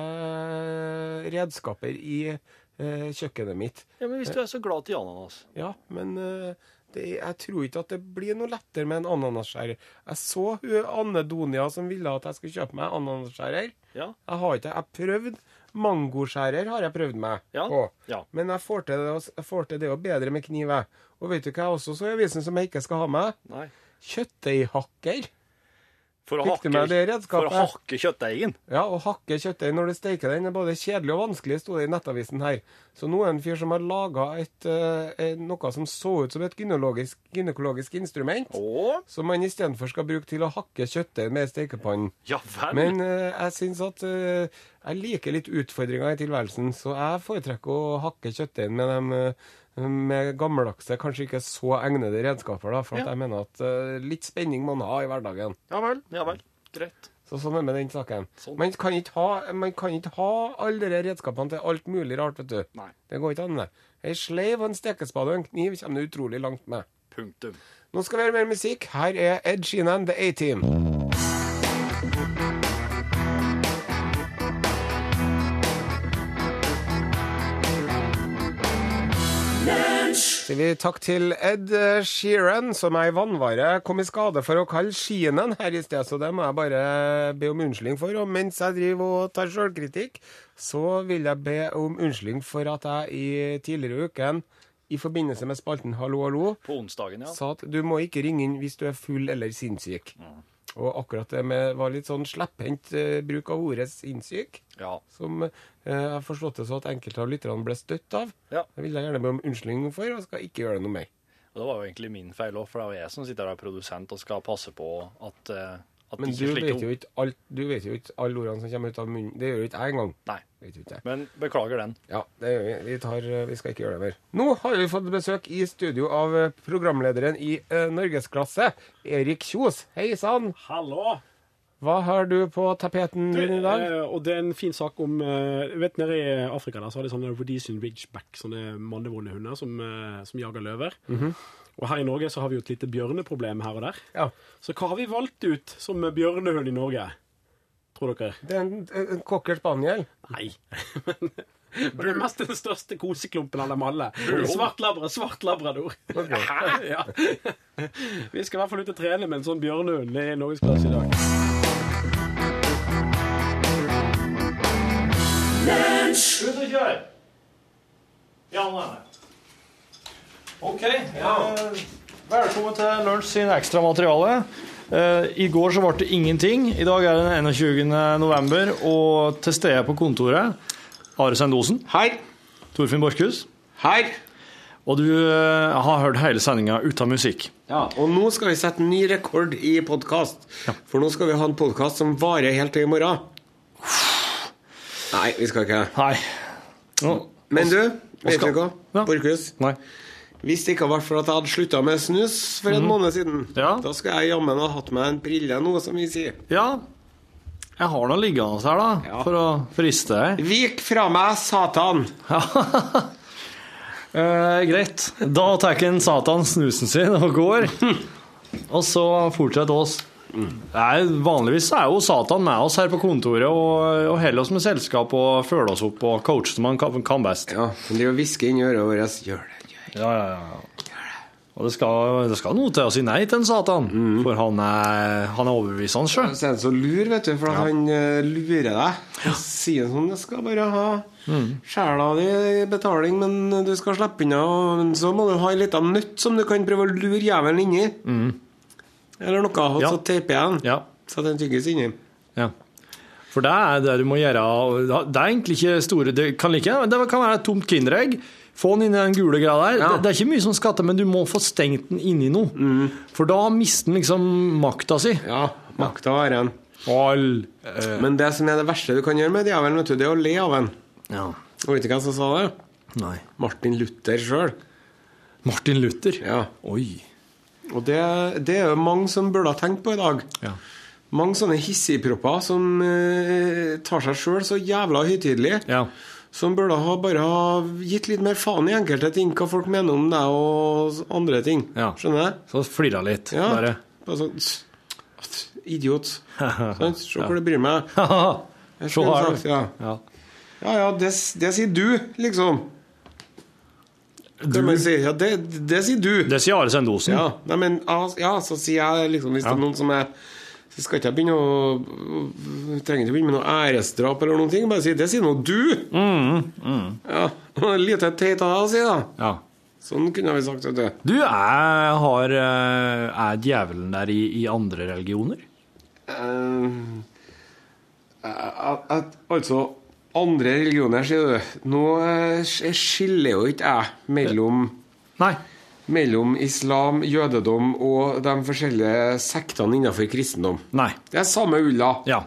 redskaper i eh, kjøkkenet mitt. Ja, men Hvis du er så glad til ananas Ja, men eh, det, jeg tror ikke at det blir noe lettere med en ananasskjærer. Jeg så hun Anne Donia som ville at jeg skulle kjøpe meg ananasskjærer. Ja. Jeg har ikke jeg prøvd. Mangoskjærer har jeg prøvd meg Ja, på. ja. Men jeg får til det, jeg får til det jo bedre med kniv. jeg. Og vet du hva jeg også så i avisen som jeg ikke skal ha med? Nei. Kjøttdeighakker. For å, hakke, for å hakke kjøttdeigen. Ja, å hakke kjøttdeig når du steker den er både kjedelig og vanskelig, sto det i nettavisen her. Så nå er det en fyr som har laga noe som så ut som et gynekologisk, gynekologisk instrument, Åh. som man istedenfor skal bruke til å hakke kjøttdeig med stekepannen. ja vel. Men eh, jeg syns at eh, jeg liker litt utfordringer i tilværelsen, så jeg foretrekker å hakke kjøttdeigen med dem eh, med gammeldagse, kanskje ikke så egnede redskaper, da, for Ja. jeg mener at uh, litt spenning må man ha i hverdagen. Ja vel. Ja vel. Greit. Så sånn er det med den saken. Sånn. Man, kan ha, man kan ikke ha alle de redskapene til alt mulig rart, vet du. Nei. Det går ikke an, det. Ei sleiv og en stekespade og en kniv kommer du utrolig langt med. Punktum. Nå skal vi høre mer musikk. Her er Ed Sheeran, The A-Team. Sier vi takk til Ed Sheeran, som er i vannvare kom i skade for å kalle skienen her i sted, så det må jeg bare be om unnskyldning for. Og mens jeg driver og tar sjølkritikk, så vil jeg be om unnskyldning for at jeg i tidligere uken, i forbindelse med spalten Hallo, hallo, På onsdagen, ja. sa at du må ikke ringe inn hvis du er full eller sinnssyk. Og akkurat det med var litt sånn slepphendt eh, bruk av ordet sinnssyk, Ja. som eh, jeg har forstått det så at enkelte av lytterne ble støtt av. Ja. Det vil jeg gjerne be om unnskyldning for, og skal ikke gjøre det noe mer. Og det var jo egentlig min feil òg, for det er jo jeg som sitter der produsent og skal passe på at, eh, at Men du vet, jo ikke alt, du vet jo ikke alle ordene som kommer ut av munnen. Det gjør jo ikke jeg engang. Nei. Ikke. Men beklager den. Ja, det gjør vi. Vi, tar, eh, vi skal ikke gjøre det mer. Nå har vi fått besøk i studio av eh, programlederen i uh, Norgesklasse, Erik Kjos. Hei sann! Hallo! Hva har du på tapeten din i dag? Og det er en fin sak om uh, vet Nede i Afrika der så har de sånne Rhodesian Ridgeback, sånne mannevonde hunder som, uh, som jager løver. Og her i Norge så har vi jo et lite bjørneproblem her og der. Ja. Så hva har vi valgt ut som bjørnehund i Norge? Tror dere? Det er en, en cocker spaniel. Nei. Men det er mest den største koseklumpen av dem alle. Svart labra, svart labrador. ja. Vi skal i hvert fall ut og trene med en sånn bjørnehund i Norgesklasse i dag. Ut og kjør! Ja, nå er. OK. Ja. velkommen til Lunsj sin ekstra materiale. Eh, I går så ble det ingenting. I dag er det den 21. november, og til stede på kontoret Are Sendosen, Hei. Torfinn Borchhus. Hei. Og du eh, har hørt hele sendinga uten musikk. Ja, og nå skal vi sette en ny rekord i podkast. For nå skal vi ha en podkast som varer helt til i morgen. Nei, vi skal ikke. Nei. Nå, Men du, vet du hva? Ja. Borchhus. Hvis det ikke hadde vært for at jeg hadde slutta med snus for en måned siden. Ja. da skulle jeg jammen ha hatt meg en brille nå, som vi sier. Ja, jeg har noe liggende her, da, Ja. for å friste deg. Vik fra meg, Satan! Eh, greit. Da tar en Satan snusen sin og går. Og så fortsetter oss. Nei, vanligvis er jo Satan med oss her på kontoret og, og holder oss med selskap og følger oss opp og coacher som han kan, kan best. Ja, han det og hvisker inn i øret vårt gjør det. Ja, ja, ja. Og det skal, det skal noe til å si nei til en Satan, for han er, han er overbevisende sjøl. Så er han så lur, vet du, for ja. han eh, lurer deg. Og sier sånn Jeg skal bare ha sjela di i betaling, men du skal slippe unna. Men så må du ha ei lita nøtt som du kan prøve å lure jævelen inni. Eller noe. Og Ja. så teiper jeg den. Ja. så den tygges inni. Ja. For det er det du må gjøre. Det er egentlig ikke store Det kan like Det kan være et tomt Kinderegg. Få den inn i den gule greia der. Ja. Det, det er ikke mye som skal til, men du må få stengt den inni noe. For da mister den liksom makta si. Ja, makta har en. All, Men det som er det verste du kan gjøre med djevelen, vet du, det er å le av den. ja. Og vet du hvem som sa det? Nei. Martin Luther sjøl. Martin Luther. Ja. Oi. Og det, det er jo mange som burde ha tenkt på i dag. Ja. Mange sånne hissigpropper som eh, tar seg sjøl så jævla høytidelig. Ja. Som burde ha bare ha gitt litt mer faen i enkelte ting, hva folk mener om deg og andre ting. Ja. Skjønner du? Så flira litt, Ja. bare. Bare sånn Idiot. sånn, Se hvor det bryr meg. Se her, du. ja. Ja. ja, det, det sier du, liksom. Du. si. Ja, det, det sier du. Det sier Are Sendosen. Ja, nei, men, ja, så sier jeg liksom Hvis det er noen som er Så skal ikke jeg begynne å jeg Trenger ikke begynne med noe æresdrap eller noen ting. Bare si det sier nå du! Mm, Ja, Lite teit av deg å si, da. Ja. Sånn kunne vi sagt. Vet du. Du, er, har, eh, er djevelen der i, i andre religioner? Uh, at, at, altså Andre religioner, sier du. Nå eh, skiller jo ikke jeg mellom Nei. Mellom islam, jødedom og de forskjellige sektene innenfor kristendom. Nei. Det er samme ulla. Ja.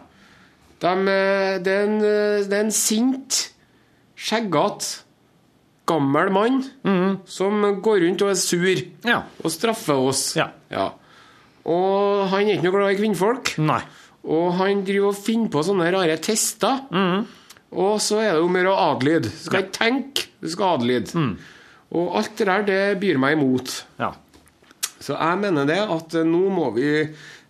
De, eh, det, er en, eh, det er en sint, skjeggete, gammel mann som går rundt og er sur Ja. og straffer oss. Ja. Og han er ikke noe glad i kvinnfolk. Nei. Og han driver og finner på sånne rare tester. Og så er det jo mer å adlyde. Du skal ikke tenke, du skal adlyde. Og alt det der, det byr meg imot. Ja. Så jeg mener det at nå må vi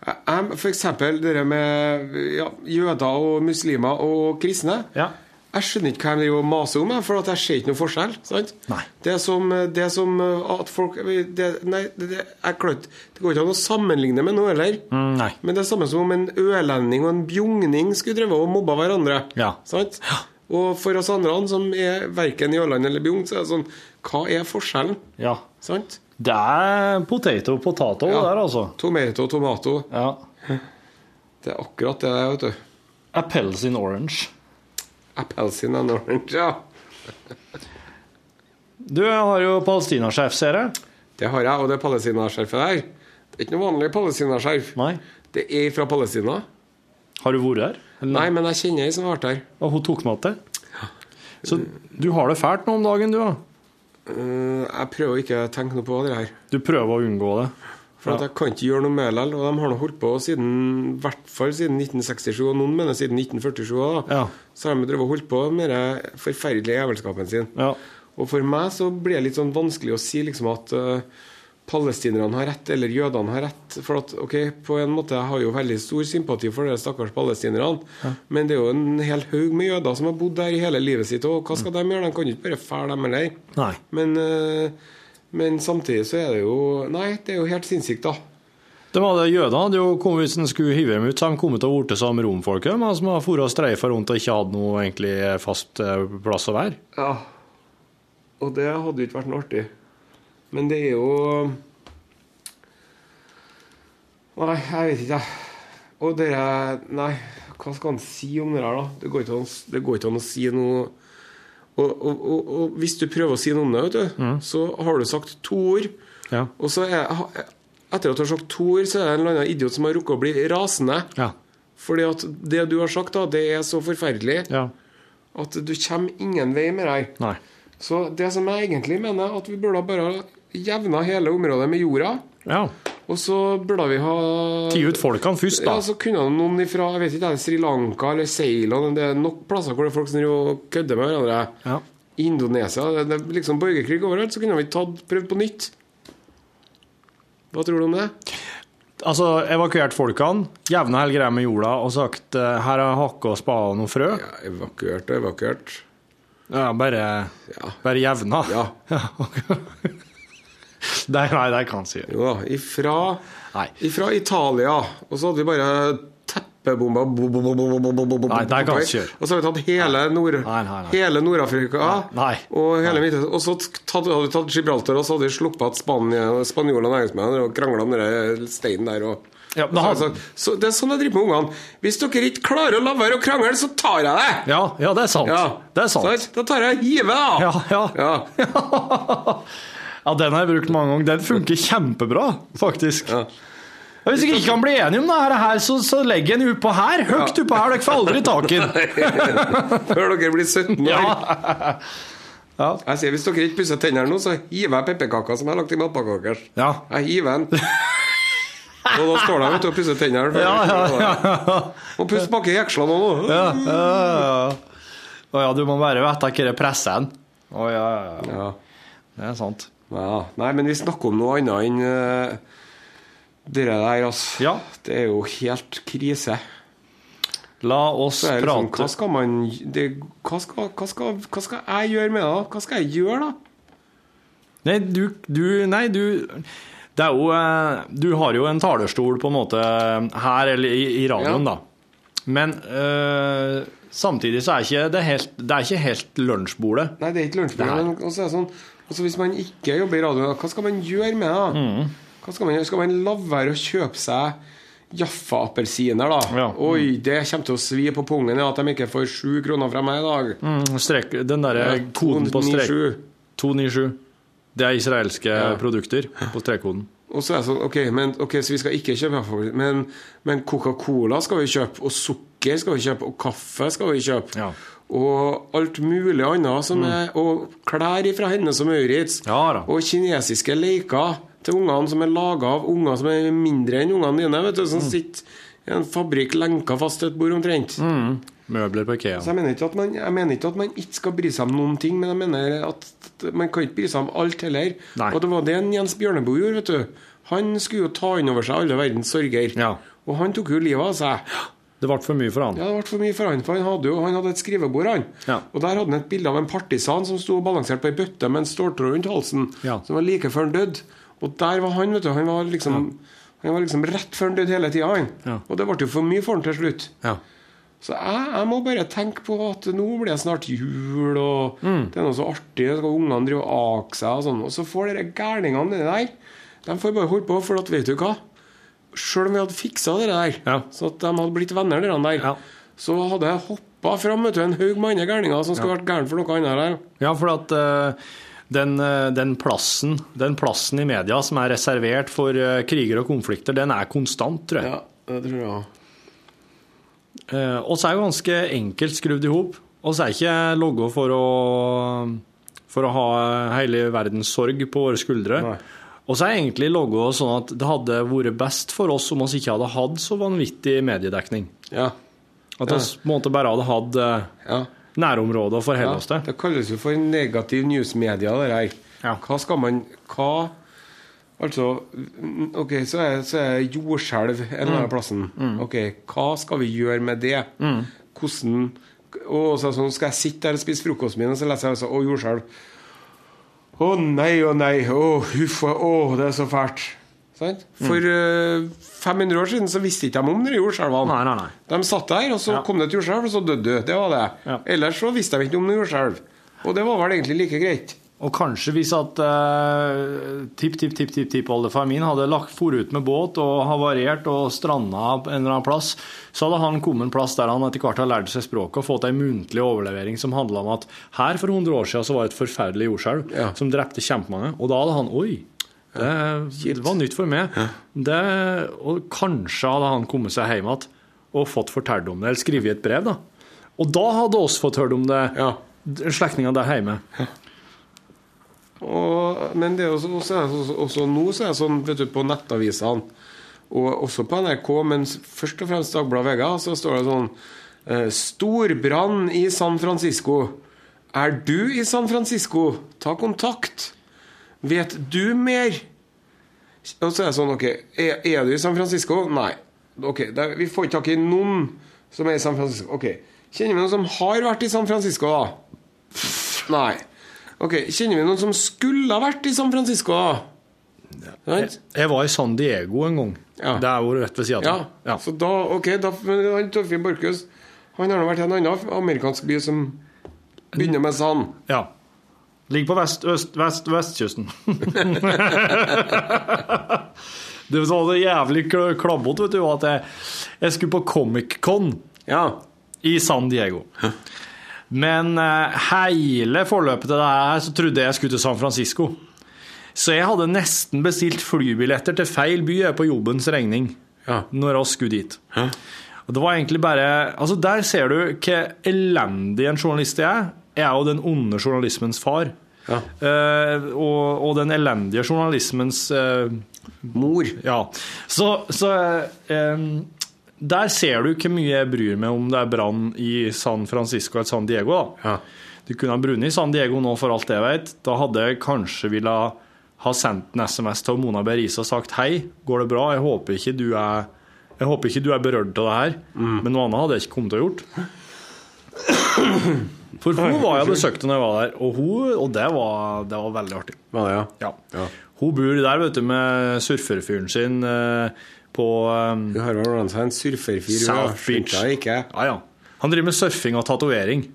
F.eks. det med ja, jøder og muslimer og kristne. Ja. Jeg skjønner ikke hva de maser om, for at jeg ser ikke noe forskjell. Det er som, det som at folk det, Nei, det, jeg det går ikke an å sammenligne med noe heller. Mm. Men det er samme som om en ølending og en bjugning skulle dreve og mobba hverandre. Ja. Sant? Og for oss andre som er verken i Åland eller Bjugn, så er det sånn Hva er forskjellen? Ja. Sant? Det er potato potato Ja. der, altså. Tomato, tomato. Ja. Det er akkurat det det er, vet du. Appels in orange. Appels in orange, ja. Du har jo palestinasjef, ser jeg. Det har jeg, og det palestinaskjerfet der. Det er ikke noe vanlig palestinaskjerf. Det er fra Palestina. Har du vært her? Nei, men jeg kjenner ei som har vært der. Og hun tok med til? Så du har det fælt nå om dagen, du, da? Eh, jeg prøver ikke å tenke noe på det her. Du prøver å unngå det? For at jeg kan ikke gjøre noe med det. Og de har nå holdt på siden, i hvert fall siden 1967, og noen mener siden 1947 også, da. Ja. Så har de drevet holdt på med den forferdelige jævelskapen sin. Ja. Og for meg så blir det litt sånn vanskelig å si liksom at eh, palestinerne har rett, eller jødene har rett. For at, ok, på en måte jeg har jo veldig stor sympati for de stakkars palestinerne. Men det er jo en hel haug med jøder som har bodd der i hele livet sitt. Og hva skal de gjøre? De kan jo ikke bare fæle dem eller Nei. Men, eh, men samtidig så er det jo Nei, det er jo helt sinnssykt, da. Det var det, jødene hadde jo kommet hvis en skulle hive dem ut, så de kommet til å blitt som romfolket, men som har dratt og streifa rundt og ikke hadde noe egentlig fast eh, plass å være. Ja. Og det hadde jo ikke vært noe artig. Men det er jo Nei, jeg vet ikke, jeg. Og det Nei, hva skal han si om det her, da? Det går ikke an, det går ikke an å si noe og, og, og, og hvis du prøver å si noe om det, vet du, så har du sagt to ord. Ja. Og så er Etter at du har sagt to ord, så er det en eller annen idiot som har rukket å bli rasende. Ja. Fordi at det du har sagt, da, det er så forferdelig Ja. at du kommer ingen vei med det her. Så det som jeg egentlig mener, at vi burde bare jevna hele området med jorda. Ja. Og så burde vi ha Ti ut folkene først, da. Ja, så kunne noen fra jeg vet ikke, Sri Lanka eller Ceylon Det er nok plasser hvor det er folk som kødder med hverandre. Ja. Indonesia det, det er liksom borgerkrig overalt, så kunne vi tatt, prøvd på nytt. Hva tror du om det? Altså, evakuert folkene, jevna hele greia med jorda og sagt eh, her er hakke og spade og noe frø. Ja, evakuert og evakuert. Ja, bare, Ja. bare jevna. Ja. ok. nei, det kan si. Jo da. Ifra, ifra, Italia. Og så hadde vi bare teppebomba Nei, det kan vi ikke gjøre. Og så har vi tatt hele, Nord-Afrika. og hele Midtøsten. Og så hadde vi tatt Gibraltar, og så hadde vi sluppet at spanjolene og engelskmennene og krangla om den eh, steinen der. og... Ja, han... så, så det er sånn jeg driver med ungene. Hvis dere ikke klarer å la være å krangle, så tar jeg det! Ja, ja det er sant. Ja. Det er sant. Så, da tar jeg hivet, da! Ja, ja. Ja. Ja, den har jeg brukt mange ganger. Den funker kjempebra, faktisk. Ja. Hvis dere ikke kan bli enige om det her, så, så legg en utpå her. Høyt utpå her. Dere får aldri tak i den. Før dere blir 17 år. Ja. Ja. Jeg sier Hvis dere ikke pusser tennene nå, så hiver jeg pepperkaker som jeg har lagt i matpakka deres. Ja. Jeg hiver den. Og da står de ute og pusser tennene. Ja, ja, ja. Og puss baki jekslene òg. Ja, ja, ja. Å ja, du må bare vite hva det presser en. Å ja, ja, ja. Ja. Det er sant. Ja. Nei, men vi snakker om noe annet enn uh, det der, altså. Ja. Det er jo helt krise. La oss liksom, hva skal man det, hva, skal, hva, skal, hva skal jeg gjøre med det? Hva skal jeg gjøre, da? Nei, du, du Nei, du Det er jo eh, Du har jo en talerstol på en måte her eller i, i radioen, Ja. da. Men eh, samtidig så er ikke det helt Det er ikke helt lunsjbordet. Nei, det er ikke lunsjbordet. Men også er det sånn, altså Hvis man ikke jobber i radio, hva skal man gjøre med det? Mm. Hva skal, man, gjøre? skal man la være å kjøpe seg Jaffa-appelsiner, da? Ja. Oi, det kommer til å svi på pungen ja, at de ikke får sju kroner fra meg i dag. Mm, strek, den derre Ja, koden på strek 297. 297. Det er israelske produkter på strekkoden. Og så er det sånn, ok, men, ok, så vi skal ikke kjøpe Jaffa, men, men Coca-Cola skal vi kjøpe, og sukker skal vi kjøpe, og kaffe skal vi kjøpe. Ja. Og alt mulig annet som er Og klær fra Hennes og Maurits. Ja. Og kinesiske leker til ungene som er laga av unger som er mindre enn ungene dine. Vet du, Som sitter i en fabrikk lenka fast til et bord omtrent. Møbler på Ikea. Så jeg mener, man, jeg mener ikke at man ikke skal bry seg om noen ting, men jeg mener at man kan ikke bry seg om alt heller. Nei. Og det var det en Jens Bjørneboe gjorde, vet du. Han skulle jo ta inn over seg alle verdens sorger. Ja. Og han tok jo livet av seg. Det ble for mye for han. Ja, det ble for mye for han, for han hadde jo han hadde et skrivebord, han. Ja. Og der hadde han et bilde av en partisan som sto balansert på ei bøtte med en ståltråd rundt halsen, Ja. som var like før han døde. Og der var han, vet du. Han var liksom, han var liksom rett før han døde hele tida, han. Ja. Og det ble jo for mye for han til slutt. Ja. Så jeg, jeg må bare tenke på at nå blir det snart jul, og Mm. det er noe så artig. Så skal ungene drive og ake seg og sånn. Og så får dere gærningene nedi der De får bare holde på, for at vet du hva? Sjøl om vi hadde fiksa det der, Ja. så at de hadde blitt venner, de der, Ja. så hadde jeg hoppa fram vet du, en haug med andre gærninger som skulle vært gærne for noe annet der. Ja, for at uh, den, eh, den, plassen, den plassen i media som er reservert for eh, kriger og konflikter, den er konstant, tror jeg. Ja, det tror jeg. Eh, og så er jo ganske enkelt skrudd i hop. Og så er ikke logga for for å ha hele verdens sorg på våre skuldre. Og så er egentlig logga sånn at det hadde vært best for oss om vi ikke hadde hatt så vanvittig mediedekning. Ja. At vi ja. en bare hadde hatt eh, ja. nærområdet å forholde oss Ja, til. det kalles jo for negativ newsmedia, det her. Ja. Hva skal man Hva Altså, mm, OK, så er, så er jordskjelv en eller annen plassen. OK, hva skal vi gjøre med det? Hvordan Og så sånn, skal jeg sitte der og spise frokosten min, og så leser jeg altså, Å, jordskjelv. Å nei, å nei. Å, huff. Å, det er så fælt. Sant? For eh, 500 år siden så visste ikke de om de jordskjelvene. De satt der, og så Ja. kom det et jordskjelv, og så døde du. Det var det. Ja. Ellers så visste de ikke om noe jordskjelv. Og det var vel egentlig like greit. Og kanskje hvis at eh, tipp-tipp-tipp-tipp-oldefar min hadde lagt for ut med båt og havarert og stranda på en eller annen plass, så hadde han kommet en plass der han etter hvert har lært seg språket og fått ei muntlig overlevering som handla om at her for 100 år siden så var det et forferdelig jordskjelv Ja. som drepte kjempemange. Og da hadde han Oi! Det, det var nytt for meg. Det, og kanskje hadde han kommet seg hjem igjen og fått fortalt om det, eller skrevet et brev. da. Og da hadde oss fått hørt om det, Ja. slektningene der hjemme. Og, men det er også, også, også, nå så er det sånn vet du, på nettavisene, og også på NRK, men først og fremst Dagbladet VG, så står det sånn eh, Storbrann i San Francisco. Er du i San Francisco? Ta kontakt. Vet du mer? Og så er det sånn, ok, er, er du i San Francisco? Nei. Ok, er- Vi får ikke tak i noen som er i San Francisco. Ok, Kjenner vi noen som har vært i San Francisco, da? Nei. Ok, Kjenner vi noen som skulle ha vært i San Francisco? da? Sant? Jeg var i San Diego en gang. Ja. Det er jo rett ved sida av. Ja. så da, ok, da, han Torfinn Borchhus Han har nå vært i en annen amerikansk by som begynner med San. ja. Ligger på vest, øst, vest, vestkysten. det var så jævlig kl- klabbete, vet du, at jeg, jeg skulle på Comic-Con Ja. i San Diego. Men eh, hele forløpet til det her så trodde jeg skulle til San Francisco. Så jeg hadde nesten bestilt flybilletter til feil by på jobbens regning Ja. når jeg skulle dit. Og det var egentlig bare Altså, der ser du hva elendig en journalist jeg er. Jeg er jo den onde journalismens far. Ja. Uh, og, og den elendige journalismens uh, Mor. ja. Så, så eh, Der ser du hvor mye jeg bryr meg om det er brann i San Francisco eller San Diego. da. Ja. Du kunne ha brunnet i San Diego nå, for alt jeg vet. Da hadde jeg kanskje ville ha sendt en SMS til Mona Berisa og sagt hei, går det bra? Jeg håper ikke du er, ikke du er berørt av det her. Men noe annet hadde jeg ikke kommet til å gjort. For hun var jeg besøkte når jeg var der, og, hun, og det, var, det var veldig artig. Ja. Ja. Hun bor der vet du, med surferfyren sin eh, på um, Du har ordnet seg en surferfyr? South. Beach. Ikke. Ja, ja. Han driver med surfing og tatovering.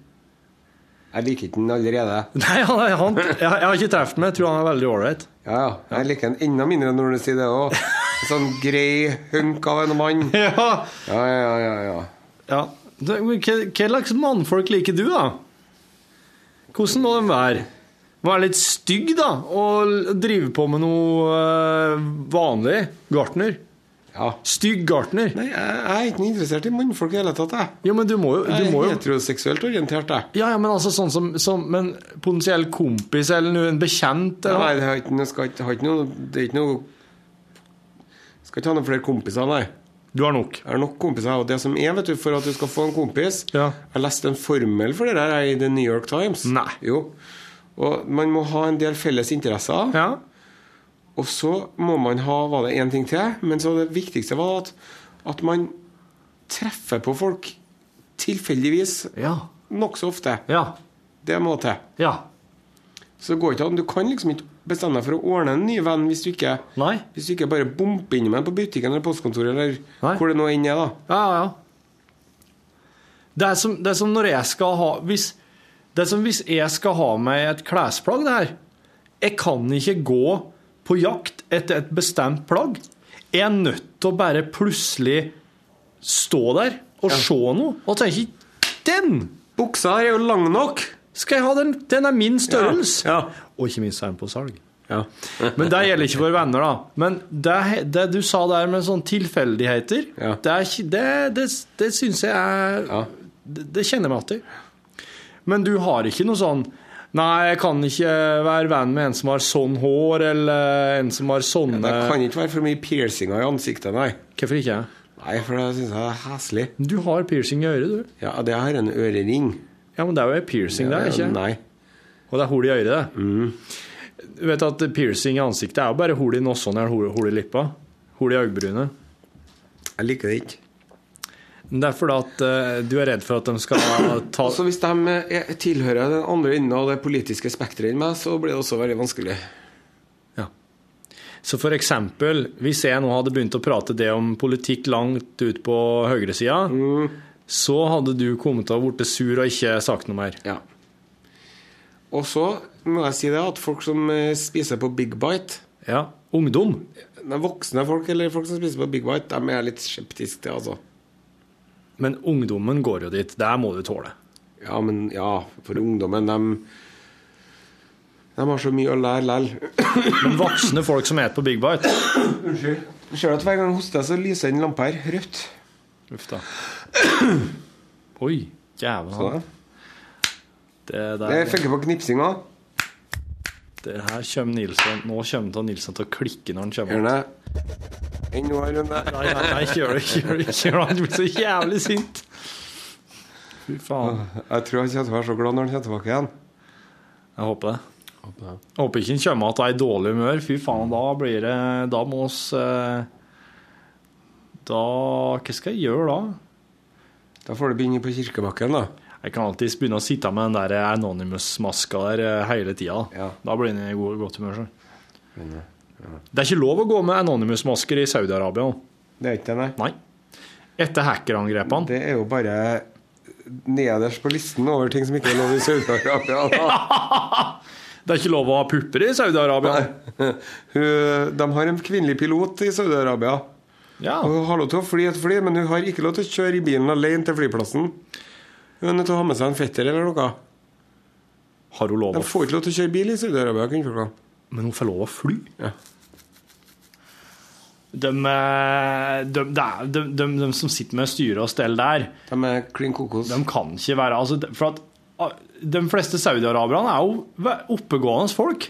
Jeg liker ikke den allerede. Nei, han, han, jeg, jeg har ikke truffet ham, jeg tror han er veldig ålreit. Ja, ja. Jeg liker den enda mindre når du sier det òg. Sånn grei hunk av en mann. Ja. Ja, ja, ja. ja. ja. Hva hva slags mannfolk liker du, da? Hvordan må de være? Må være litt stygg, da, og drive på med noe eh, vanlig. Gartner. Ja. Stygg gartner. Nei, jeg, jeg er ikke interessert i mannfolk i det hele tatt. Jeg, Jo, men du må jo, jeg du må er jo heteroseksuelt orientert, jeg. Ja, ja, men altså sånn som, som Men potensiell kompis eller en bekjent eller Nei, det er ikke, skal har ikke noe Det er ikke noe Skal ikke ha noen flere kompiser, nei. Du har nok. Jeg har nok kompiser. Og det som er, vet du, for at du skal få en kompis Ja. Jeg leste en formel for det der i The New York Times. Nei. Jo. Og man må ha en del felles interesser. Ja. Og så må man ha Var det én ting til? Men så det viktigste var at, at man treffer på folk tilfeldigvis Ja. nokså ofte. Ja. Det må til. Ja. Så det går ikke an. Du kan liksom ikke bestemme deg for å ordne en ny venn hvis du ikke Nei. Hvis du ikke bare bomper innom en på butikken eller postkontoret eller Nei. hvor det nå enn er, da. Ja, ja. Det er som, det er som når jeg skal ha hvis, Det er som hvis jeg skal ha meg et klesplagg, det her. Jeg kan ikke gå på jakt etter et bestemt plagg. Er nødt til å bare plutselig stå der og se noe og tenke Den Buksa her er jo lang nok! skal jeg ha! Den, den er min størrelse! Ja. Og ikke minst er den på salg. Ja. Men det gjelder ikke for venner, da. Men det, det du sa der med sånne tilfeldigheter, Ja. det, det, det, det syns jeg er Ja. det, det kjenner jeg meg igjen i. Men du har ikke noe sånn Nei, jeg kan ikke være venn med en som har sånn hår, eller en som har sånne Det kan ikke være for mye piercinger i ansiktet, nei. Hvorfor ikke? Nei, for det syns jeg er heslig. Du har piercing i øret, du. Ja, det har en ørering. Ja, men det er jo piercing, det er ikke? Nei. Og det er hull i øret, det. Du vet at piercing i ansiktet er jo bare hull i nossene eller hull i lippa. Hull i øyebrynet. Jeg liker det ikke. Det er fordi at uh, du er redd for at de skal ta Så hvis de er, tilhører den andre enden av det politiske spekteret enn meg, så blir det også veldig vanskelig. Ja. Så eksempel, hvis jeg nå hadde begynt å prate det om politikk langt ut på høyresida, så hadde du kommet til å blitt sur og ikke sagt noe mer. Ja. Og så må jeg si det at folk som eh, spiser på Big Bite Ja. Ungdom. Voksne folk eller folk som spiser på Big Bite, de er litt skeptiske til, altså. Men ungdommen går jo dit. Der må du tåle. Ja, men ja, for ungdommen, de De har så mye å lære likevel. Men voksne folk som spiser på Big Bite Unnskyld. Du ser at hver gang jeg hoster, så lyser den lampa her rødt. Uff da. Oi, jævla. Sånn. Det Det der funker på knipsinga. Det her kommer Nilsson Nå kommer til Nilsson til å klikke når han kommer. Enn nå, Rune. Nei, nei, nei, ikke gjør det. Ikke gjør det. Ikke gjør det. Han blir så jævlig sint. Fy faen. Jeg tror han kommer til å være så glad når han kommer tilbake igjen. Jeg håper det. Jeg håper ikke han kommer igjen i dårlig humør. Fy faen, da blir det Da må oss eh, Da Hva skal jeg gjøre da? Da får du begynne på kirkebakken, da. Jeg kan alltids begynne å sitte med den der Anonymous-maska der eh, hele tida. Ja. Da blir han i god- godt humør. Så. Det er ikke lov å gå med Anonymous-masker i Saudi-Arabia. Det er ikke det, nei. Nei. Etter hackerangrepene. Det er jo bare nederst på listen over ting som ikke er lov i Saudi-Arabia. Det er ikke lov å ha pupper i Saudi-Arabia. De har en kvinnelig pilot i Saudi-Arabia. Ja. Hun har lov til å fly et fly, men hun har ikke lov til å kjøre i bilen alene til flyplassen. Hun er nødt til å ha med seg en fetter eller noe. Har hun lov De får ikke lov til å kjøre bil i Saudi-Arabia. kvinnfolkene. Men hun får lov å fly? Ja. De, eh, de, de, de, de som sitter med styre og stell der, De er klin kokos. de kan ikke være altså, For at ah, de fleste saudiaraberne er jo oppegående folk.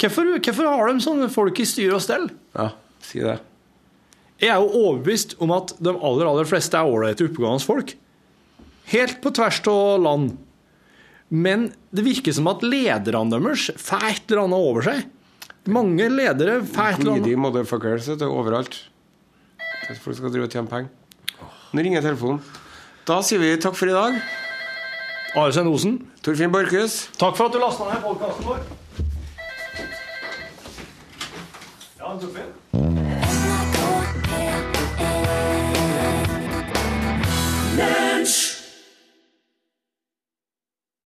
Hvorfor, hvorfor har de sånne folk i styre og stell? Ja, si det. Jeg er jo overbevist om at de aller, aller fleste er ålreite, oppegående folk. Helt på tvers av land. Men det virker som at lederne deres får et eller annet over seg. Mange ledere får et eller annet Greedy motherfuckers er overalt. Folk skal drive og tjene penger. Nå ringer telefonen. Da sier vi takk for i dag. Arsen Osen. Torfinn Borchhus. Takk for at du lasta ned podkasten vår. Ja, Torfinn. lunch.